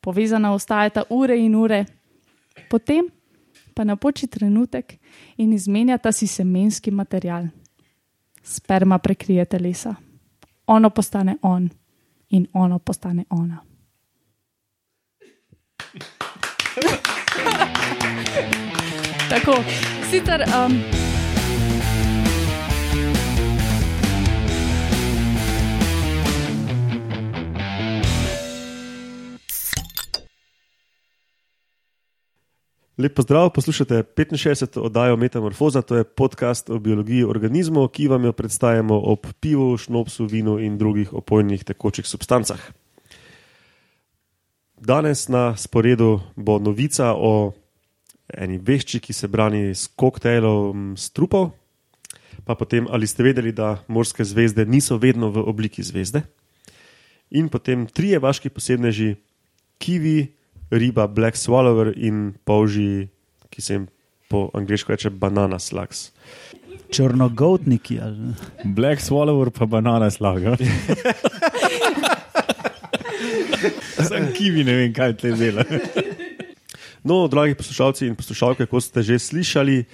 povezana ostajata ure in ure, potem pa napoči trenutek in izmenjata si semenski material. Sperma prekrije telesa, ono postane on in ono postane ona. Tako, sicer. Um, Lep pozdrav, poslušate 65. oddajo Metamorfoza, to je podcast o biologiji organizmov, ki vam jo predstavljamo ob pivu, šnopsu, vinu in drugih opojnih tekočih substancah. Danes na sporedu bo novica o eni vešči, ki se brani s koktejlom strupov, pa potem ali ste vedeli, da morske zvezde niso vedno v obliki zvezde, in potem trije vaški posebneži, kivi riba Black Swallower in polži, ki se jim po angliško reče banana slugs. Črnogotniki. Ali? Black Swallower pa banana slaga. Sem kivi, ne vem, kaj te dela. No, dragi poslušalci in poslušalke, kot ste že slišali,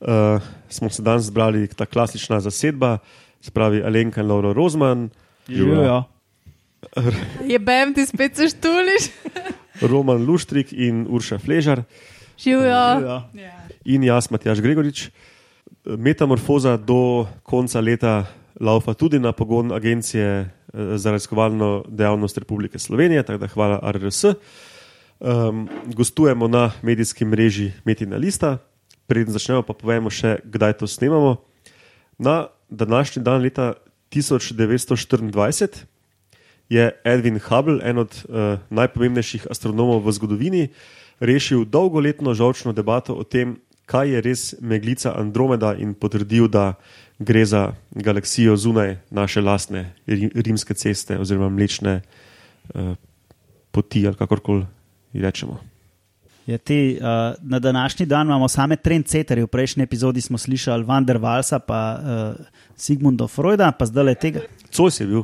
uh, smo se danes zbrali ta klasična zasedba, spravi Alenka in Laura Rozman, Živijo. je bem ti spet se štuliš? Roman Luštrik in Urša Fležar Živijo. in jaz, Matjaš Gregorič. Metamorfoza do konca leta laufa tudi na pogon Agencije eh, za raziskovalno dejavnost Republike Slovenije, tako da hvala RRS. Um, gostujemo na medijski mreži Metina Lista. Preden začnemo, pa povemo še, kdaj to snemamo. Na današnji dan leta 1924 je Edwin Hubble, en od uh, najpomembnejših astronomov v zgodovini, rešil dolgoletno žolčno debato o tem, kaj je res meglica Andromeda in potrdil, da gre za galaksijo zunaj naše lastne ri- rimske ceste oziroma mlečne uh, poti ali kakorkoli rečemo. Je te, uh, na današnji dan imamo same trendsetterje. V prejšnji epizodi smo slišali Van der Walsa, pa uh, Sigmunda Freuda, pa zdaj le tega. Cojs je bil,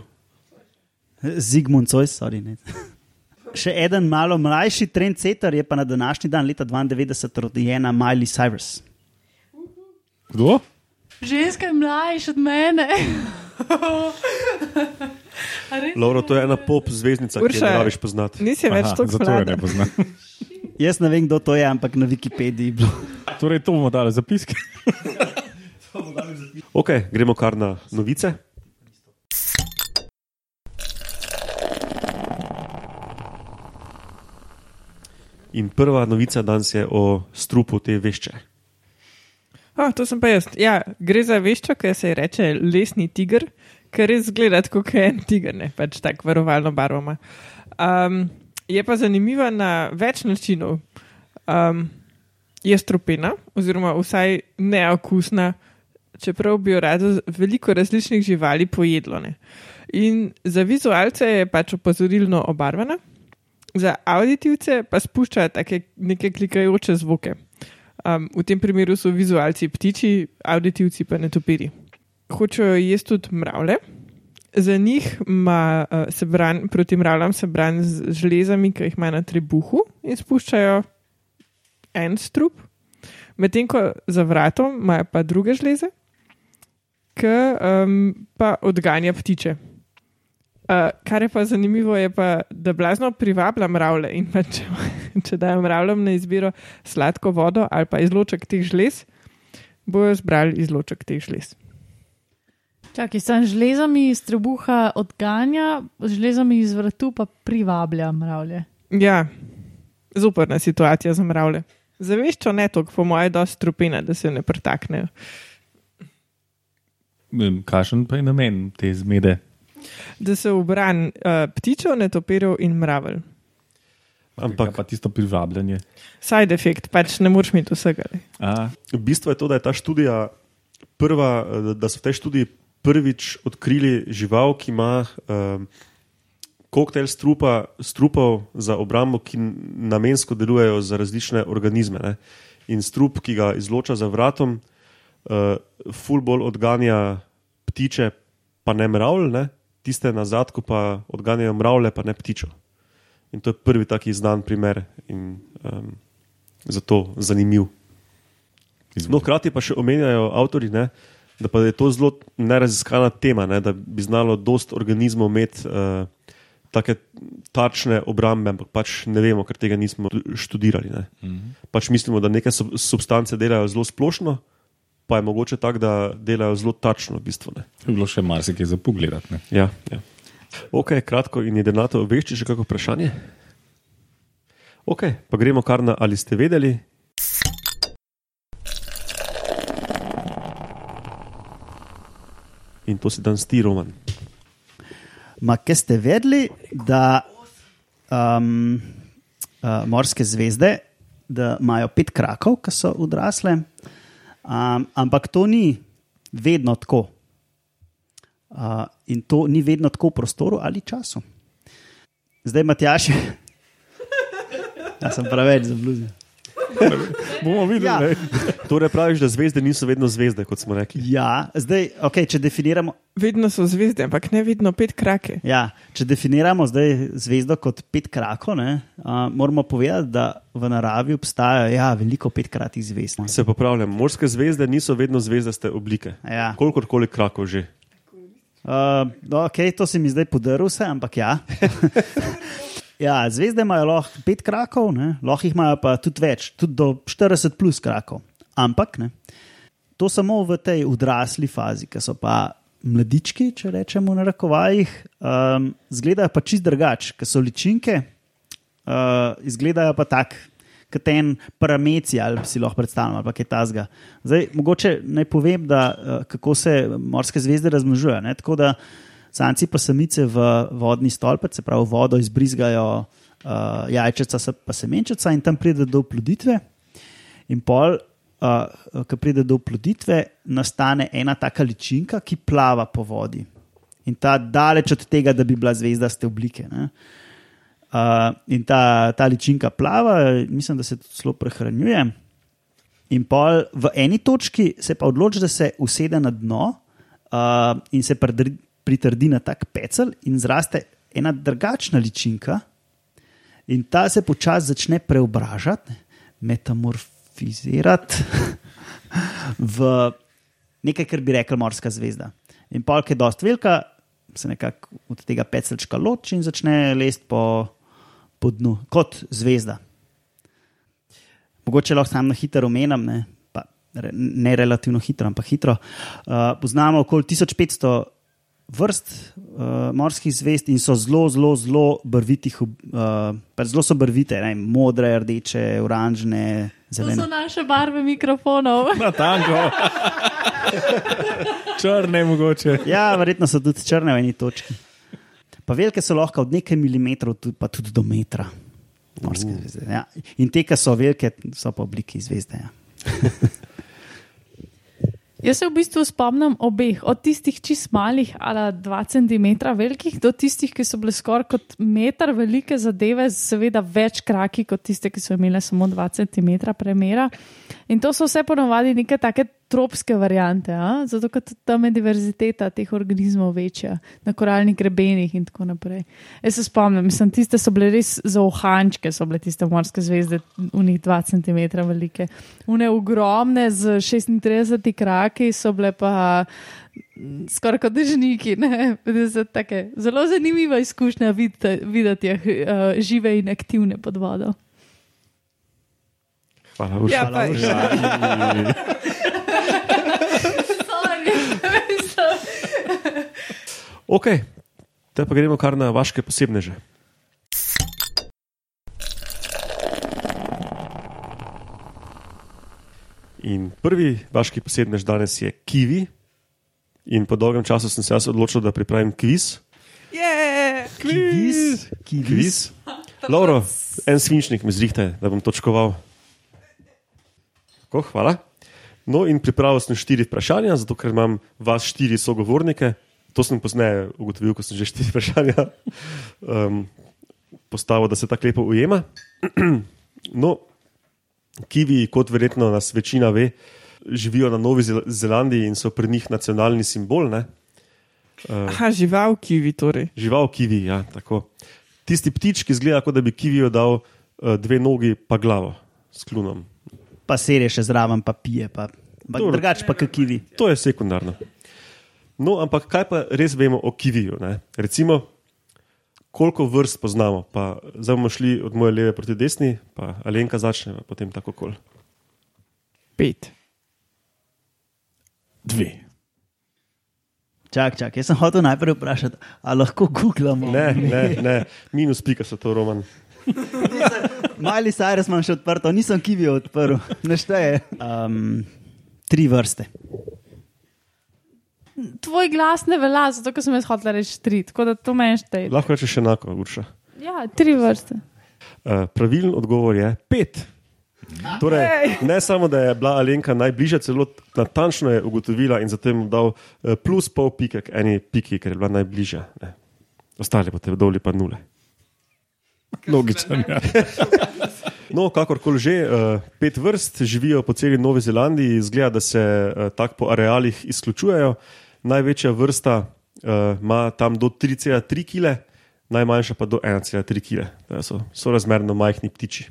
Zigmund Zois, sorry. Ne. Še eden malo mlajši trendsetter je pa na današnji dan, leta 92, rodjena Miley Cyrus. Kdo? Ženska je mlajša od mene. Laura, to je ena pop zvezdnica, ki jo Urša. ne rabiš poznati. Nisi več tako zato je mlada. ne poznam. Jaz ne vem, kdo to je, ampak na Wikipediji je bilo. Torej, to bomo dali zapiske. Ok, gremo kar na novice. In prva novica danes je o strupu te vešče. Oh, to sem pa jaz. Ja, gre za veščo, ki se ji reče lesni tiger, ker res zgleda kot en tiger, ne pač tako varovalno barvama. Um, je pa zanimiva na več načinov. Um, je strupena, oziroma vsaj neokusna, čeprav bi jo rado veliko različnih živali pojedlo. Ne. In za vizualce je pač opozorilno obarvana, za auditivce pa spušča take neke klikajoče zvoke. Um, v tem primeru so vizualci ptiči, auditivci pa netopiri. Hočejo jesti tudi mravlje. Za njih ima uh, se bran, proti mravljam se bran z železami, ki jih ima na trebuhu in spuščajo en strup, medtem ko za vratom imajo pa druge žleze, ki um, pa odganja ptiče. Uh, kar je pa zanimivo, je pa, da blazno privablja mravlje in pa če, če dajo mravljam na izbiro sladko vodo ali pa izloček teh žlez, bojo zbrali izloček teh žlez. Čakaj, sem žlezami iz trebuha odganja, z žlezami iz vratu pa privablja mravlje. Ja, zoprna situacija za mravlje. Zaveščo ne toliko, po mojem, dosti strupene, da se ne pretaknejo. Kakšen pa je namen te zmede? Da se obran uh, ptičev, netopirjev in mravelj. Ampak pa tisto privabljanje. Side efekt, pač ne moreš imeti vsega. A, v bistvu je to, da je ta študija prva, eh, da so v tej študiji prvič odkrili žival, ki ima um, koktejl strupa, strupov za obrambo, ki namensko delujejo za različne organizme. Ne? In strup, ki ga izloča za vratom, uh, ful bolj odganja ptiče, pa ne mravlje, ne? Tiste na zadku pa odganjajo mravlje, pa ne ptičo. In to je prvi taki znan primer in um, zato zanimiv. No, hkrati pa še omenjajo avtori, ne, da pa je to zelo neraziskana tema, ne, da bi znalo dost organizmov imeti uh, take tačne obrambe, ampak pač ne vemo, ker tega nismo študirali. Ne. Pač mislimo, da neke sub- substance delajo zelo splošno, pa je mogoče tako, da delajo zelo tačno. V bistvu, ne. Je bilo še marsikaj za pogledati. ne. ja, ja. Ok, kratko in jedenato, veš, če še kako vprašanje? Ok, pa gremo kar na ali ste vedeli. In to si dan sti, Roman. Ma, kaj ste vedeli, da um, uh, morske zvezde da imajo pet krakov, ki so odrasle, um, ampak to ni vedno tako. Uh, in to ni vedno tako v prostoru ali času. Zdaj, Matjaš, jaz sem preveč zabluzil. Bomo videli. Ja. Torej praviš, da zvezde niso vedno zvezde, kot smo rekli. Ja, zdaj, okay, če definiramo. Vedno so zvezde, ampak ne vedno pet krake. Ja, če definiramo zdaj zvezdo kot pet krakov, ne, uh, moramo povedati, da v naravi obstajajo ja, veliko petkratnih zvezd. Se popravljam, morske zvezde niso vedno zvezdaste oblike. Ja. Kolikorkoli krakov že. Uh, okay, to se mi zdaj podaril, vse, ampak ja. ja. Zvezde imajo lahko pet krakov, lahko jih imajo pa tudi več, tudi do 40 plus krakov. Ampak ne, to samo v tej odrasli fazi, ki so pa mladički, če rečemo na rekovajih, um, izgledajo pa čist drugače, ker so ličinke, uh, izgledajo pa tako. Kot en parameci, ali si lahko predstavljamo, ali pa kaj tasga. Zdaj, mogoče naj povem, da, eh, kako se morske zvezde razmnožujejo. Tako da samci pa samice v vodni stolpec, se pravi, vodo izbrizgajo uh, jajčeca, se- pa semenčica in tam pride do oploditve. In pol, uh, ko pride do oploditve, nastane ena taka ličinka, ki plava po vodi. In ta daleč od tega, da bi bila zvezdaste oblike. Ne? Uh, in ta, ta ličinka plava, mislim, da se tudi zelo prehranjuje. In pol v eni točki se pa odloči, da se usede na dno uh, in se pritrdi na tak pecel, in zraste ena drugačna ličinka, in ta se počasi začne preobražati, metamorfizirati v nekaj, kar bi rekla morska zvezda. In pol, ki je dosti velika, se nekako od tega pecelčka loči in začne lesti po, po dnu, kot zvezda. Mogoče lahko sam na hitro omenjam, ne, pa ne relativno hitro, ampak hitro. Uh, poznamo okoli 1500 vrst uh, morskih zvezd in so zelo, zelo, zelo barvitih, uh, pač zelo so barvite, ne, modre, rdeče, oranžne, To so zelene. naše barve mikrofonov. Na tanko. Črne mogoče. Ja, verjetno so tudi črne v eni točki. Pa velike so lahko od nekaj milimetrov, tu- pa tudi do metra. Morske zvezde. Ja. In te, ki so velike, so pa obliki zvezde. Ja. Jaz se v bistvu spomnim obeh, od tistih čist malih ali 2 cm velikih, do tistih, ki so bile skoraj kot meter velike zadeve, seveda več kraki kot tiste, ki so imele samo 2 cm premjera. In to so vse ponovadi neke take tropske variante, a? zato ker tam je diverziteta teh organizmov večja, na koralnih grebenih in tako naprej. Jaz se spomnim, mislim, tiste so bile res za ohančke, so bile tiste morske zvezde, v njih 2 cm velike. Une ogromne z 36 kraki so bile pa mm, skoraj kot dežniki. take Zelo zanimiva izkušnja videti, videti jih uh, žive in aktivne pod vodo. Hvala, Urša. Ja, pa, Ok, te pa gremo kar na vaše posebneže. In prvi vaški posebnež danes je kiwi. In po dolgem času sem se jaz odločil, da pripravim kviz. je, Kviz, kviz. Kviz. Lauro, en svinčnik mi zrihte, da bom točkoval. Tako, hvala. No, in pripravil sem štiri vprašanja, zato ker imam vas štiri sogovornike. To sem pozneje ugotovil, ko sem že štiri vprašanja um, postavil, da se tako lepo ujema. No, kivi, kot verjetno nas večina ve, živijo na Novi Zel- Zelandiji in so pri njih nacionalni simbol. Ne? aha, žival, kivi torej. Žival kivi, ja, tako. tisti ptič, ki izgleda, kot da bi kivijo dal uh, dve nogi, pa glavo s klunom. Pa serije še zraven, pa pije. Pa. Drugače pa kakivi. To je sekundarno. No, ampak kaj pa res vemo o kiviju? Ne? Recimo, koliko vrst poznamo. Pa zdaj bomo šli od moje leve proti desni, pa Alenka začne, potem tako kol. Pet. Dve. Čak, čak, jaz sem hotel najprej vprašati, ali lahko googlamo. Ne, ne, ne, minus pika so to roman. Mali Cyrus imam še odprto, nisem kivijo odprl, nešteje. Um, tri vrste. Tvoj glas ne velja, zato ker sem jaz hotel reči tri, tako da to meni šteje. Lahko rečeš enako, Urša. Ja, tri vrste. Uh, pravilen odgovor je pet. Torej, ne samo, da je bila Alenka najbližja, celo natančno je ugotovila in zatem dal eh, plus pol pike k eni piki, ker je bila najbližja. Ne. Ostali pa te doli pa nule. Logičen. Ja. No, kakorkoli že, eh, pet vrst živijo po celi Novi Zelandiji, izgleda, da se tako po arealih izključujejo. Največja vrsta eh, ima tam do 3,3 kg, najmanjša pa do 1,3 kg. So, so razmerno majhni ptiči.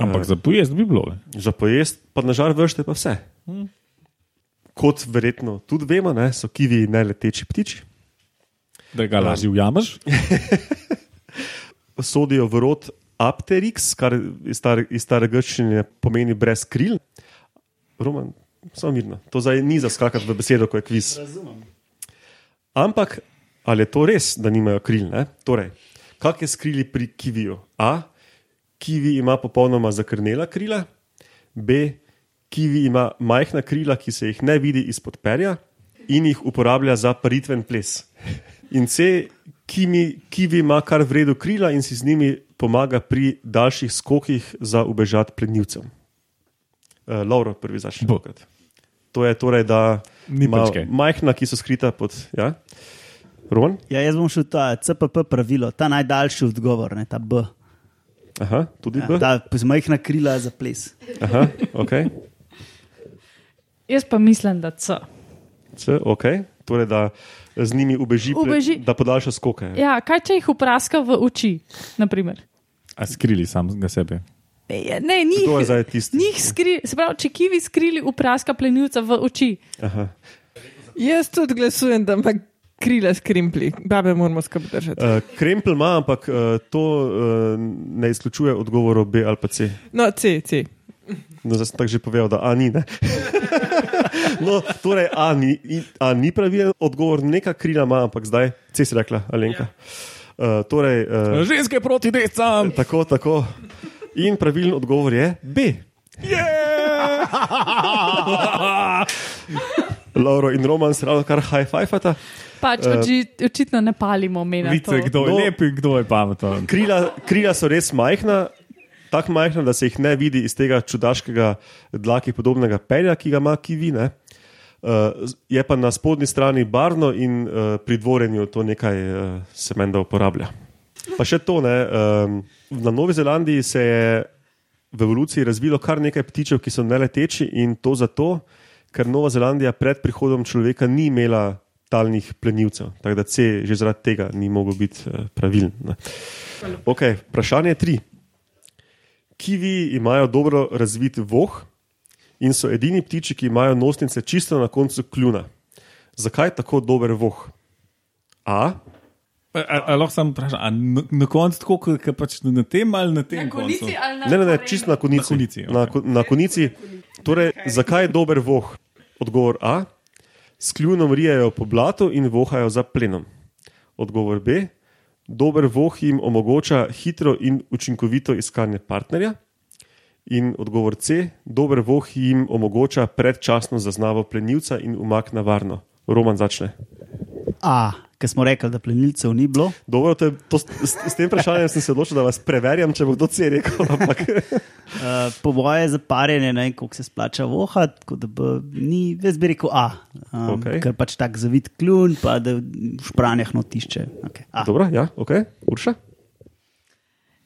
Ampak za pojest bi bilo. Za pojest, pa na žar vrste pa vse. Kot verjetno tudi vemo, ne, so kivi neleteči ptiči. Da ga lažje ujameš. Sodijo v rod Apterix, kar iz stare, iz stare grščine pomeni brez kril. Roman, samo mirno. To zdaj ni za skakati v besedo, ko je kviz. Razumem. Ampak ali je to res, da nimajo kril? Ne? Torej, kak je skrili pri kiviju? A. Kivi ima popolnoma zakrnela krila, B. Kivi ima majhna krila, ki se jih ne vidi izpod perja in jih uporablja za paritven ples. In C. Kiwi, kiwi ima kar vredno krila in si z njimi pomaga pri daljših skokih za ubežati plenilcem. Uh, Lauro, prvi začne. Tokrat. To je torej, da Ni majhna, ki so skrita pod. Ja? Roman? Ja, jaz bom šel ta CPP pravilo, ta najdaljši odgovor, ne, ta B. Aha, tudi Ja, B. ta zmajhna krila za ples. Aha, ok. Jaz pa mislim, da C. C, ok. Torej, da z njimi ubeži, Ubeži. da podaljša skoke. Ja, kaj če jih vpraska v oči? naprimer? A skrili samega sebe. Ne, ne njih, To je zdaj tisti. njih skri, se pravi, če kivi skrili vpraska plenilca v oči. Aha. Jaz tudi glasujem, da ima krila skrimpli. Babe moramo skrb držati. Uh, Krempel ima, ampak uh, to uh, ne izključuje odgovorov B ali pa C. No, C, C. No, zdaj sem tako že povedal, da A ni. ne. no, torej, A ni, A ni pravilen odgovor, neka krila ima, ampak zdaj C si rekla, Alenka. Uh, torej, uh, Ženske proti descam. tako, tako. In pravilen odgovor je B. Lauro in Roman se ravno kar high-fivata. Pač oči, očitno ne palimo mena. Vidite, kdo je No. lep in kdo je pameten. Krila, krila so res majhna, tako majhna, da se jih ne vidi iz tega čudaškega dlaki podobnega pelja, ki ga ima kivi. Ne? Uh, je pa na spodnji strani barvno in uh, pri dvorenju to nekaj uh, se menda uporablja. Pa še to, ne, um, na Novi Zelandiji se je v evoluciji razvilo kar nekaj ptičev, ki so neleteči in to zato, ker Nova Zelandija pred prihodom človeka ni imela talnih plenilcev. Tako da C že zaradi tega ni mogel biti uh, pravilen. ne. Okay, vprašanje tri. Kivi imajo dobro razvit voh in so edini ptiči, ki imajo nosnice čisto na koncu kljuna. Zakaj tako dober voh? A. A, a, a lahko samo vprašam, a na, na koncu tako, kot pač na tem ali na tem koncu? ali Ne, ne, ne, čisto na konici. Na konici, na, ko- na konici. Torej, zakaj je dober voh? Odgovor A. S kljunom rijajo po blatu in vohajo za plenom. Odgovor B. Dober voh jim omogoča hitro in učinkovito iskanje partnerja. In odgovor C. Dober voh jim omogoča predčasno zaznavo plenilca in umak na varno. Roman začne. A, ker smo rekli, da plenilcev ni bilo. Dobro, to je, to, s, s tem vprašanjem sem se odločil, da vas preverjam, če bo kdo C rekel. Ampak, Uh, po boje za parjenje, ne vem, koliko se splača vohat, tako da bo, ni, jaz bi rekel A. Um, Okej. Ker pač tak zavit kljun, pa da v špranjah notišče. Okay. A. dobro, ja, ok, Urša.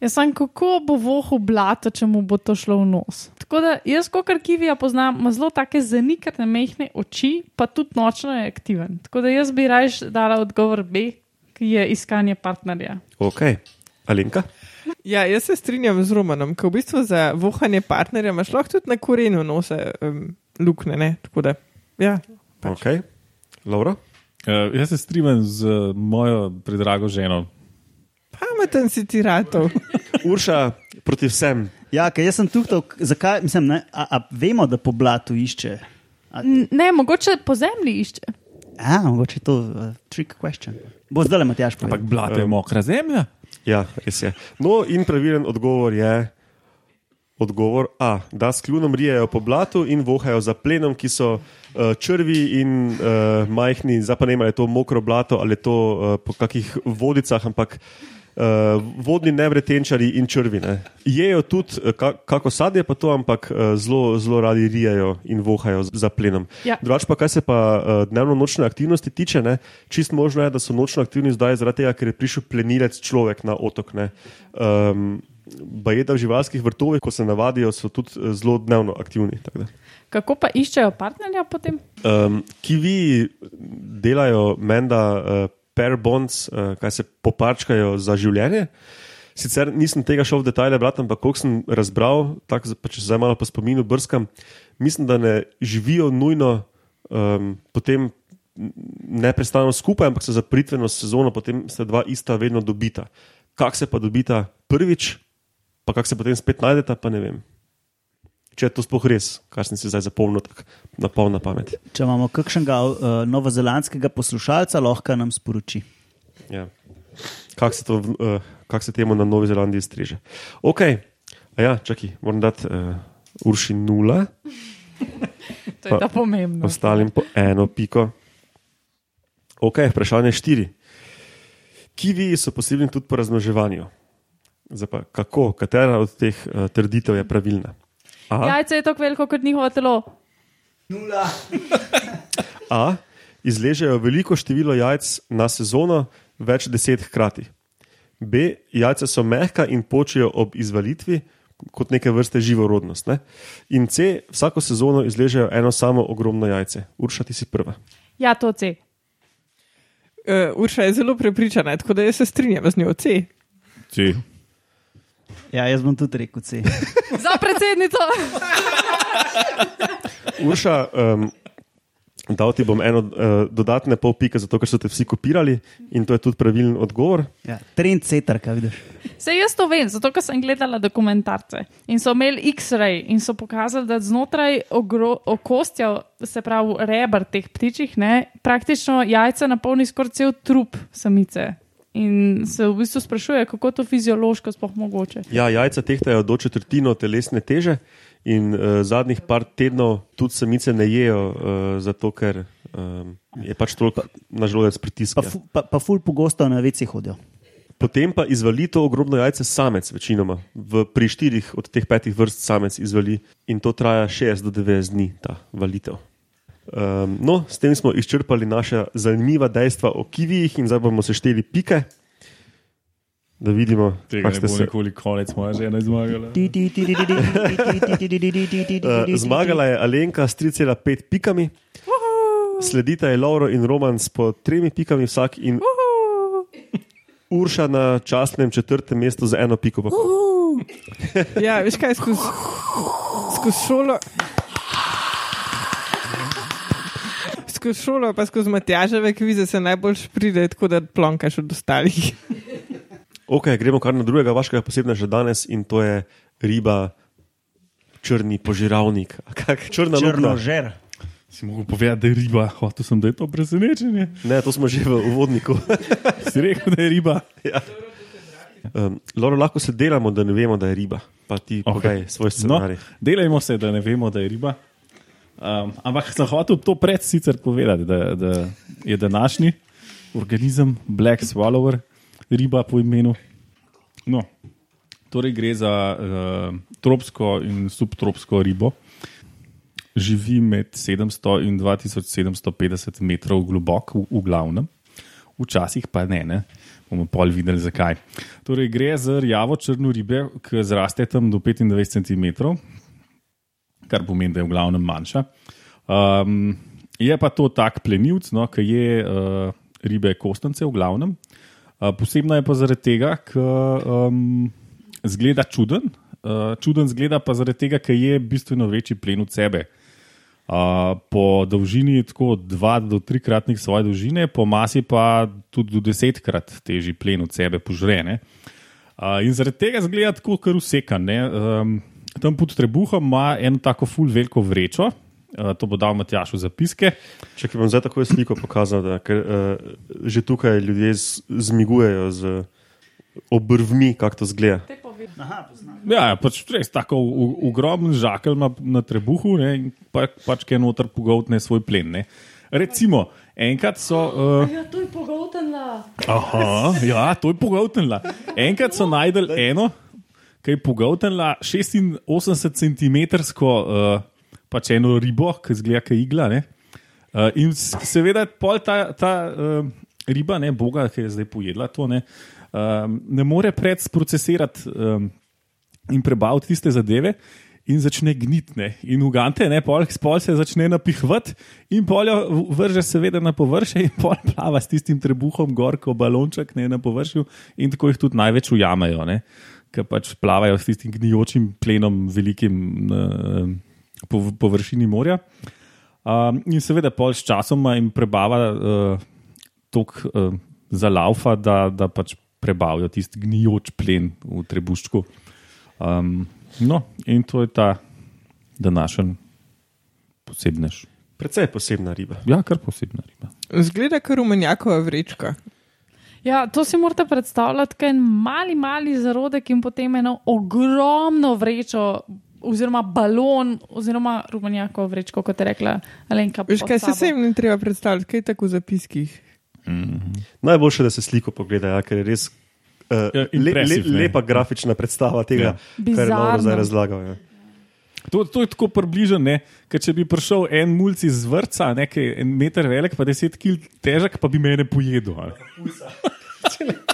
Jaz sem kako bo vohu blato, če mu bo to šlo v nos. Tako da jaz, kot kivija poznam, ima zelo take zanikane mehne oči, pa tudi nočno je aktiven. Tako da jaz bi raje dala odgovor B, ki je iskanje partnerja. Ok, Alenka. Ja, jaz se strinjam z Romanom, ker v bistvu za vohanje partnerja imaš lahko tudi na korenu nose um, lukne. Ne? Tako da, ja. Ok, Laura. Uh, jaz se strinjam z mojo predrago ženo. Pameten si ti ratov. Urša proti vsem. Ja, ker jaz sem tukaj, zakaj, mislim, ne, a, a vemo, da po blatu išče. N- Ne, mogoče po zemlji išče. A, mogoče je to uh, trick question. Bo zdaj le Matjaš Ampak povedal. blato je mokra zemlja. Ja, res je. No, in pravilen odgovor je. Odgovor A, da s kljunom rijejo po blatu in vohajo za plenom, ki so uh, črvi in uh, majhni, zdaj pa ne vem, ali je to mokro blato ali je to uh, po kakih vodicah, ampak uh, vodni nevretenčari in črvi. Ne. Jejo tudi, uh, ka, kako sadje pa to, ampak uh, zelo, zelo radi rijejo in vohajo za plenom. Ja. Drugač pa, kar se pa uh, dnevno-nočne aktivnosti tiče, ne, čist možno je, da so nočno aktivni zdaj zaradi tega, ker je prišel plenilec človek na otok. Ne. Um, Bajeda v živalskih vrtovih, ko se navadijo, so tudi eh, zelo dnevno aktivni. Kako pa iščejo partnerja potem? Um, kivi delajo menda uh, pair bonds, uh, kaj se poparčkajo za življenje. Sicer nisem tega šel v detajle brati, ampak koliko sem razbral, tako pa če zdaj malo po spominu brskam, mislim, da ne živijo nujno um, potem neprestano skupaj, ampak se za pritveno sezono potem sta dva ista vedno dobita. Kak se pa dobita prvič, pa kak se potem spet najdeta, pa ne vem. Če je to sploh res, kar sem si zdaj zapomnil, tako na polno pamet. Če imamo kakšnega uh, novozelandskega poslušalca, lahko nam sporoči. Ja. Kako se, to, uh, kak se temu na Novi Zelandiji streže? Ok, a ja, čakaj, moram dati uh, Urši nula, To je Pa- pomembno. ostalim po eno piko. Ok, vprašanje štiri. Kivi so posebni tudi po razmnoževanju. Zdaj pa, kako, katera od teh uh, trditev je pravilna? A, Jajce je tako veliko kot njihovo telo. A, izležejo veliko število jajc na sezono, več deset hkrati. B, jajca so mehka in počijo ob izvalitvi, kot neke vrste živorodnost. Ne? In C, vsako sezono izležejo eno samo ogromno jajce. Urša, ti si prva. Ja, to C. Uh, Urša je zelo prepričana, tako da jaz se strinjam z njo. C. Če. Ja, jaz bom tudi rekel C. Za predsednico. Urša, um, dal ti bom eno uh, dodatne pol pike, zato ker so te vsi kopirali in to je tudi pravilen odgovor. Ja, trend setar, kaj vidiš. Sej jaz to vem, zato ker sem gledala dokumentarce in so imeli X-ray in so pokazali, da znotraj okostja, se pravi rebr teh ptičjih, ne, praktično jajca napolni skoraj cel trup samice. In se v bistvu sprašuje, kako je to fiziološko sploh mogoče. Ja, jajca tehtajo do četrtino telesne teže, in uh, zadnjih par tednov tudi samice ne jejo, uh, zato ker um, je pač toliko na želodec pritisk. Pa, fu, pa, pa ful pogosto na veci hodijo. Potem pa izvali to ogromno jajce samec, večinoma. V, pri štirih od teh petih vrst samec izvali in to traja 60 do 90 dni, ta valitev. Um, no, s tem smo izčrpali naša zanimiva dejstva o kivijih in zdaj bomo sešteli pike, da vidimo, kako ste se. nikoli konec, moja žena je zmagala. Uh, zmagala je Alenka s 3,5 pikami, sledita je Lauro in Roman s po tremi pikami vsak in Urša na častnem četrtem mestu za eno piko. Ja, veš kaj, skozi skoz šolo. Skozi šolo, pa skozi Matjaževe kvize se najbolj pride, tako da plonkaš od ostalih. Ok, gremo kar na drugega vašega posebnega danes in to je riba, črni požiralnik. A kak, črna Črno žer. Si mogel povedati, da je riba, hotel sem, da je to presenečenje. Ne, to smo že v uvodniku. Si rekel, da je riba. ja. um, Loro, lahko se delamo, da ne vemo, da je riba. Pa ti okay. svoj scenarij. No, delajmo se, da ne vemo, da je riba. Um, ampak sem hotel to pred sicer povedati, da, da je današnji organizem Black Swallower, riba po imenu. No, torej gre za uh, tropsko in subtropsko ribo. Živi med 700 in 2750 metrov globoko, v, v glavnem, včasih pa ne, ne. bomo pol videli zakaj. Torej, gre za rjavo črno ribe, ki zraste tam do 25 cm, kar pomeni, da je v glavnem manjša. Um, je pa to tak plenilc, no, ki je uh, ribe kostance, v glavnem. Uh, posebna je pa zaradi tega, ker um, zgleda čuden. Uh, čuden zgleda pa zaradi tega, ker je bistveno večji plen od sebe. Uh, po dolžini je tako 2 do 3 kratnik svoje dolžine, po masi pa tudi do 10 krat težji plen od sebe požrene. Uh, in zaradi tega zgleda tako, kar usekan. Um, tam pod trebuhom ima eno tako full veliko vrečo, uh, to bo dal Matjaš v zapiske. Če ki bom zdaj tako sliko pokazal, da ker, uh, že tukaj ljudje z, zmigujejo z obrvmi, kako to zgleda. Aha. Ja, ja, pač res tako ogromen žakelj ima na trebuhu, ne, in pa, pač kaj noter pogoltne svoj plen. Ne. Recimo, enkrat so. Uh, Ja, to je pogotnila. aha, ja, to je pogoltnila. Enkrat so najdel eno, ki je pogoltnila 86 cm, uh, pač eno ribo, ki zgleda kot igla. Ne. Uh, in seveda, pol ta, ta uh, riba, ne boga, ki je zdaj pojedla to, ne, um, ne more pred sprocesirati um, in prebaviti tiste zadeve. In začne gnitne, in ugante, ne, pol, pol se začne napihvati, in pol jo vrže, seveda, na površje, in pol plava s tistim trebuhom, gor, kot balonček ne, na površju, in tako jih tudi največ ujamejo, ker pač plavajo s tistim gnijočim plenom, velikim na po, površini morja. Um, in seveda, pol s časom jim prebava uh, tok uh, za laufa, da, da pač prebavijo tisti gnijoč plen v trebuščku. Um, no, in to je ta današnji posebnež. Predvsej posebna riba. Ja, kar posebna riba. Zgleda kar rumenjakova vrečka. Ja, to si morate predstavljati, kot en mali, mali zarodek in potem eno ogromno vrečo, oziroma balon, oziroma rumenjako vrečko, kot je rekla Alenka. Veš, kaj se sem ne treba predstavljati, kaj je tako v zapiskih. Najboljše, da se sliko pogleda, ja, ker je res uh, Ja, le, le, lepa grafična predstava tega, Ja. kar je Bizarno. zdaj razlagal. Ja. To, to je tako približno, ker če bi prišel en mulj iz vrca, nekaj en meter velik, pa deset kil težek, pa bi mene pojedel. a ne.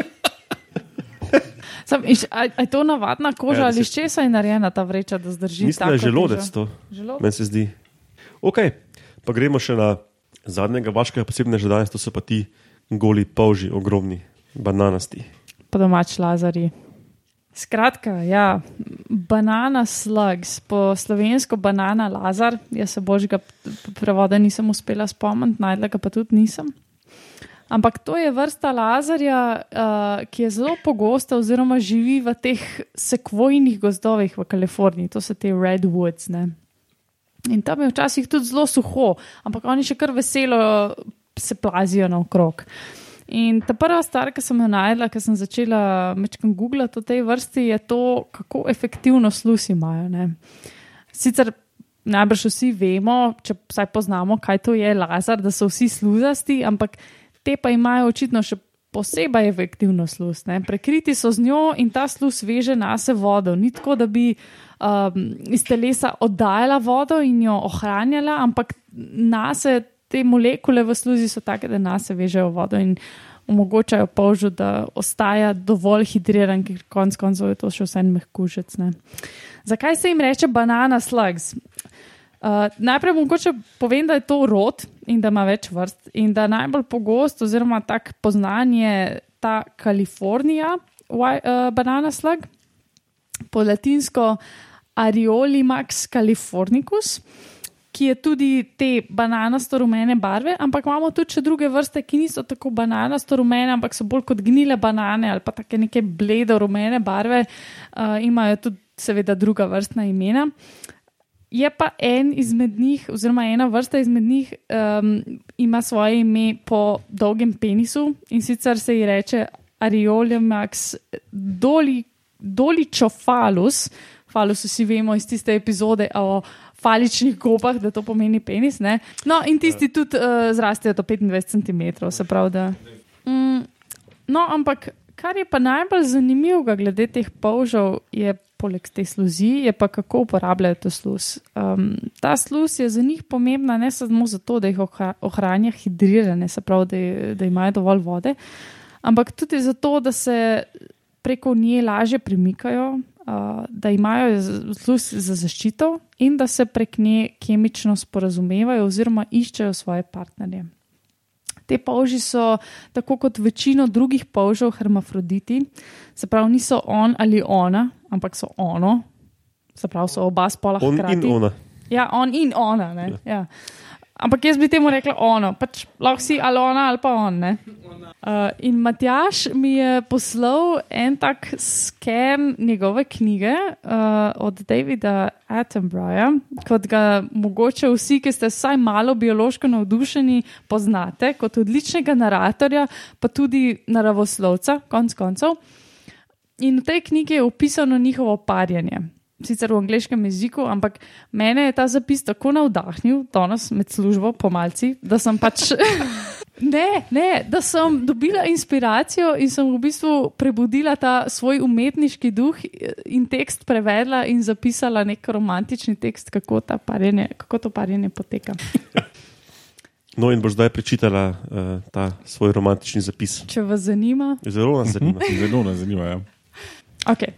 Sam, iš, a, a je to navadna koža Ja, ali se- iz česa je narejena ta vreča, da zdrži? Mislim, da je želodec to, Želodec. meni se zdi. Ok, pa gremo še na zadnjega vaškega posebnega danes, to so pa ti goli polži, ogromni, bananasti. Po domač lazari. Skratka, ja, banana slugs, po slovensko banana lazar, jaz se božjega prevoda nisem uspela spomniti, najdla ga pa tudi nisem. Ampak to je vrsta lazarja, uh, ki je zelo pogosta, oziroma živi v teh sekvojnih gozdovih v Kaliforniji, to so te redwoods. Ne? In tam je včasih tudi zelo suho, ampak oni še kar veselo se plazijo naokrog. In ta prva stvar, ki sem jo najdla, ko sem začela mečkam googlati o tej vrsti, je to, kako efektivno sluz imajo. Ne? Sicer najbrž vsi vemo, če vsaj poznamo, kaj to je lazar, da so vsi sluzasti, ampak te pa imajo očitno še posebej efektivno sluz. Ne? Prekriti so z njo in ta sluz veže na se vodo. Ni tako, da bi um, iz telesa oddajala vodo in jo ohranjala, ampak na se te molekule v sluzi so take, da na se vežejo vodo in omogočajo polžu, da ostaja dovolj hidriran, ker konec koncev je to še vse en mehkužec. Ne? Zakaj se jim reče banana slugs? Uh, najprej mogoče povem, da je to rod in da ima več vrst, in da najbolj pogost, oziroma tak poznan je ta Kalifornija, uh, banana slug, po latinsko Ariolimax californicus, ki je tudi te bananasto rumene barve, ampak imamo tudi še druge vrste, ki niso tako bananasto rumene, ampak so bolj kot gnile banane ali pa take neke bledo rumene barve, uh, imajo tudi seveda druga vrstna imena. Je pa en izmed njih, oziroma ena vrsta izmed njih, um, ima svoje ime po dolgem penisu in sicer se ji reče Ariolimax doli, doličofalus. Falus vsi vemo iz tiste epizode o faličnih gobah, da to pomeni penis. Ne? No, in tisti tudi uh, zrastejo do 25 cm, se pravi. Da, mm, no, ampak kar je pa najbolj zanimivo glede teh polžev, je poleg te sluzi, je pa kako uporabljajo to sluz. Um, ta sluz je za njih pomembna ne samo zato, da jih ohra- ohranja hidrirane, se pravi, da, da imajo dovolj vode, ampak tudi zato, da se preko nje lažje premikajo, da imajo sluz za zaščito in da se prek nje kemično sporazumevajo oziroma iščejo svoje partnerje. Te polži so, tako kot večino drugih polžev, hermafroditi, se pravi, niso on ali ona, ampak so ono, se pravi, so oba spola On hkrati. in ona. Ja, on in ona. Ja. Ja. Ampak jaz bi temu rekla ono, pač lahko si ali ona ali pa on. ne. Uh, in Matjaš mi je poslal en tak sken njegove knjige uh, od Davida Attenboroughja, kot ga mogoče vsi, ki ste vsaj malo biološko navdušeni, poznate kot odličnega naratorja, pa tudi naravoslovca, konc koncev. In v tej knjigi je opisano njihovo parjenje. Sicer v angleškem jeziku, ampak mene je ta zapis tako navdahnil, danes med službo, pomalci, da sem pač. Ne, ne, da sem dobila inspiracijo in sem v bistvu prebudila ta svoj umetniški duh in tekst prevedla in zapisala nek romantični tekst, kako, ta parjenje, kako to parjenje poteka. No, in boš zdaj prečitala uh, ta svoj romantični zapis. Če vas zanima, Zelo nas zanima. Zelo nas zanima. Ja. Okay.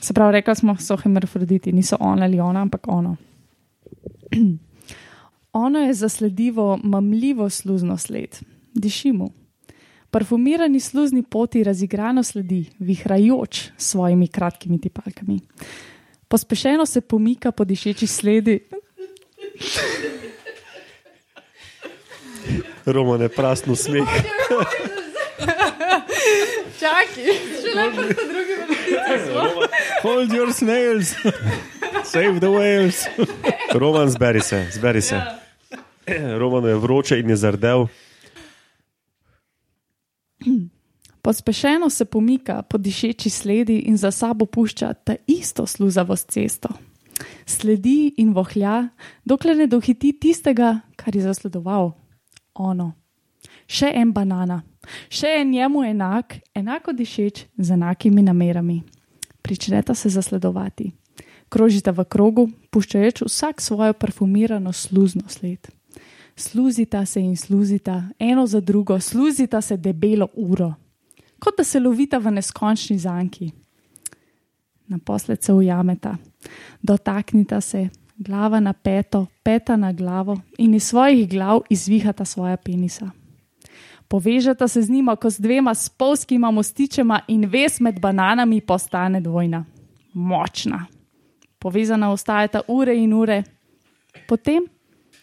Se pravi, rekla smo, so hemerofroditi, niso on ali ona, ampak ono. ono je zasledivo, mamljivo sluzno sled. Diši mu. Parfumirani sluzni poti razigrano sledi, vihrajoč s svojimi kratkimi tipalkami. Pospešeno se pomika po dišeči sledi. Roman je prasno smeh. Čakaj, še lepo so drugi Hold your snails, save the whales. Roman, zberi se, zberi se. Roman je vroče in je zardel. Pospešeno se pomika po dišeči sledi in za sabo pušča ta isto sluzavost cesto. Sledi in vohlja, dokler ne dohiti tistega, kar je zasledoval. Ono. Še en banana, še en njemu enak, enako dišeč z enakimi namerami. Pričneta se zasledovati. Krožita v krogu, puščajoč vsak svojo parfumirano sluzno sled. Sluzita se in sluzita, eno za drugo, sluzita se debelo uro, kot da se lovita v neskončni zanki. Naposled se ujameta, dotaknita se, glava na peto, peta na glavo in iz svojih glav izvihata svoja penisa. Povežata se z njima, kot z dvema spolskima mostičema, in ves med bananami postane dvojna, močna. Povezana ostajata ure in ure, potem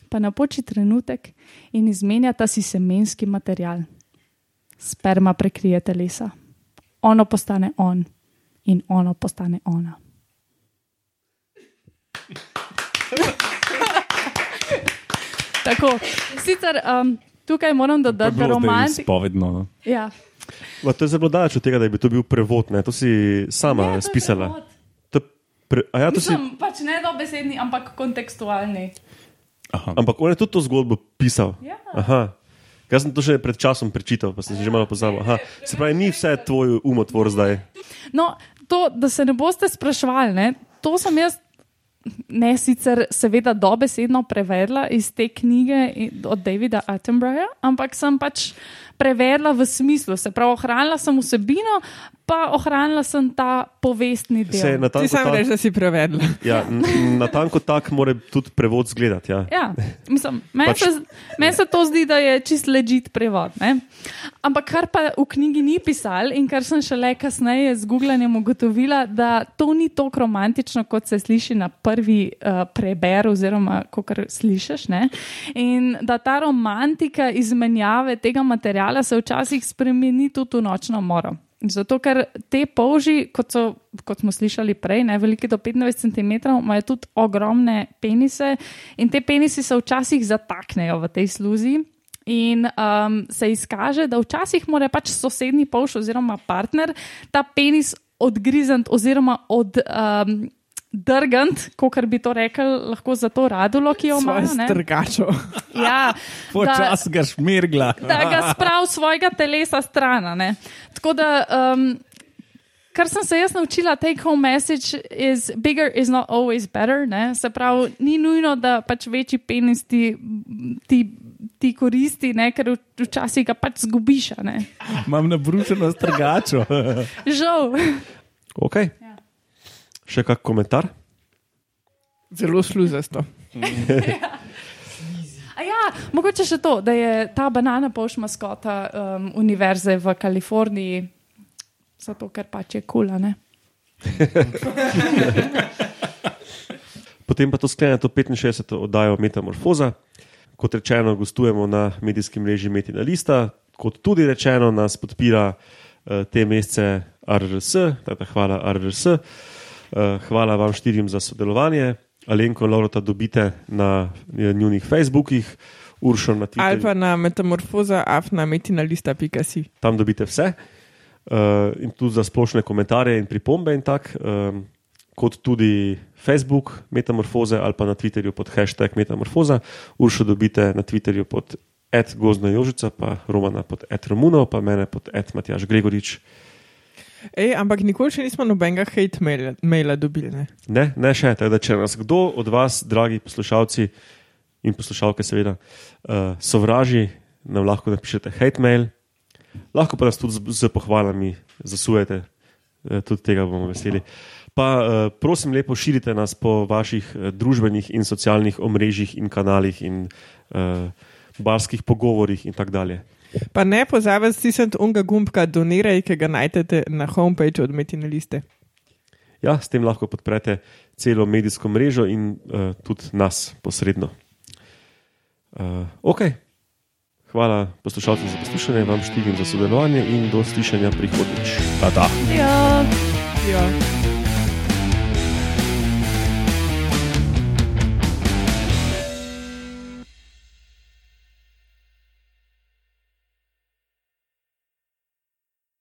pa napoči trenutek in izmenjata si semenski material. Sperma prekrije telesa, ono postane on in ono postane ona. Tako, sicer um, tukaj moram dodati, da romantik. Spovedno. no. Ja. Ma, to je zelo daleč od tega, da bi to bil prevod. Ne? To si sama Ne, spisala. To pre, a ja, to si, Mislim, pač ne dobesedni, ampak kontekstualni. Aha. ampak on je tudi to zgodbo pisal. Ja. Aha. Jaz sem to že pred časom prečital, pa sem se že malo pozabil. Aha. Se pravi, ni vse tvoj umotvor zdaj. No, to, da se ne boste sprašvali, ne, to sem jaz. Ne sicer, seveda, dobesedno prevedla iz te knjige od Davida Attenboroughja, ampak sem pač prevedla v smislu, se pravi, ohranila sem vsebino, pa ohranila sem ta povestni del. Se Ti sam tak, reči, da si prevedla. ja, n- natanko tak mora tudi prevod zgledati. Ja. Ja, mislim, meni Pač- se, men se to zdi, da je čist ležit prevod. Ne? Ampak kar pa v knjigi ni pisal in kar sem šele kasneje z googlanjem ugotovila, da to ni tako romantično, kot se sliši na prvi uh, preber, oziroma kar slišiš. Ne? In da ta romantika izmenjave tega materijala se včasih spremeni tudi v nočno moro. Zato, ker te polži, kot, so, kot smo slišali prej, ne, velike do 25 cm, imajo tudi ogromne penise in te penisi se včasih zataknejo v tej sluzi. In um, se izkaže, da včasih mora pač sosednji polž oziroma partner ta penis odgrizant oziroma od. Um, Drgant, kot bi to rekel, lahko za to radulo, ki jo ne. strgačo. Ja, Počas ga šmirgla. da ga spravi svojega telesa stran. Tako da, um, kar sem se jaz naučila, take home message is bigger is not always better. Ne? Se pravi, ni nujno, da pač večji penis ti, ti, ti koristi, ne? ker včasih ga pač zgubiš. Imam nabrušeno strgačo. Žal. Okay. Ja. Še kak komentar? Zelo sluzasto. A ja, mogoče še to, da je ta banana poš maskota um, univerze v Kaliforniji, zato ker pač je kula. Ne? Potem pa to sklene to 65. oddajo Metamorfoza. Kot rečeno, gostujemo na medijskem mreži Metina Lista, kot tudi rečeno, nas podpira uh, te mesece RRS, tako hvala RRS. Uh, hvala vam štirim za sodelovanje. Alenko in Laurota dobite na eh, njunih Facebookih, Uršo na Twitterju. Ali pa na metamorfoza, afna, metinalista.si. Tam dobite vse. Uh, in tudi za splošne komentarje in pripombe in tak. Um, kot tudi Facebook, Metamorfoze ali pa na Twitterju pod hashtag Metamorfoza. Uršo dobite na Twitterju pod Ed Gozna Jožica, pa Romana pod Ed Romunov, pa mene pod Ed Matjaš Gregorič. Ej, ampak nikoli še nismo nobenega hate maila, maila dobili. Ne? Ne, ne še. Tako da, če nas kdo od vas, dragi poslušalci in poslušalke, seveda, uh, sovraži, nam lahko napišete hate mail, lahko pa nas tudi z, z pohvalami zasujete, uh, tudi tega bomo veseli. Pa uh, prosim, lepo širite nas po vaših uh, družbenih in socialnih omrežjih in kanalih in uh, barskih pogovorih in tako dalje. Pa ne pozabite stisniti unga gumbka doniraj, ki ga najdete na homepage od Metinaliste. Ja, s tem lahko podprete celo medijsko mrežo in uh, tudi nas posredno. Uh, ok. Hvala poslušalcem za poslušanje, vam štirim za sodelovanje in do slišanja prihodnjič. Ta, ta. Ja. Ja.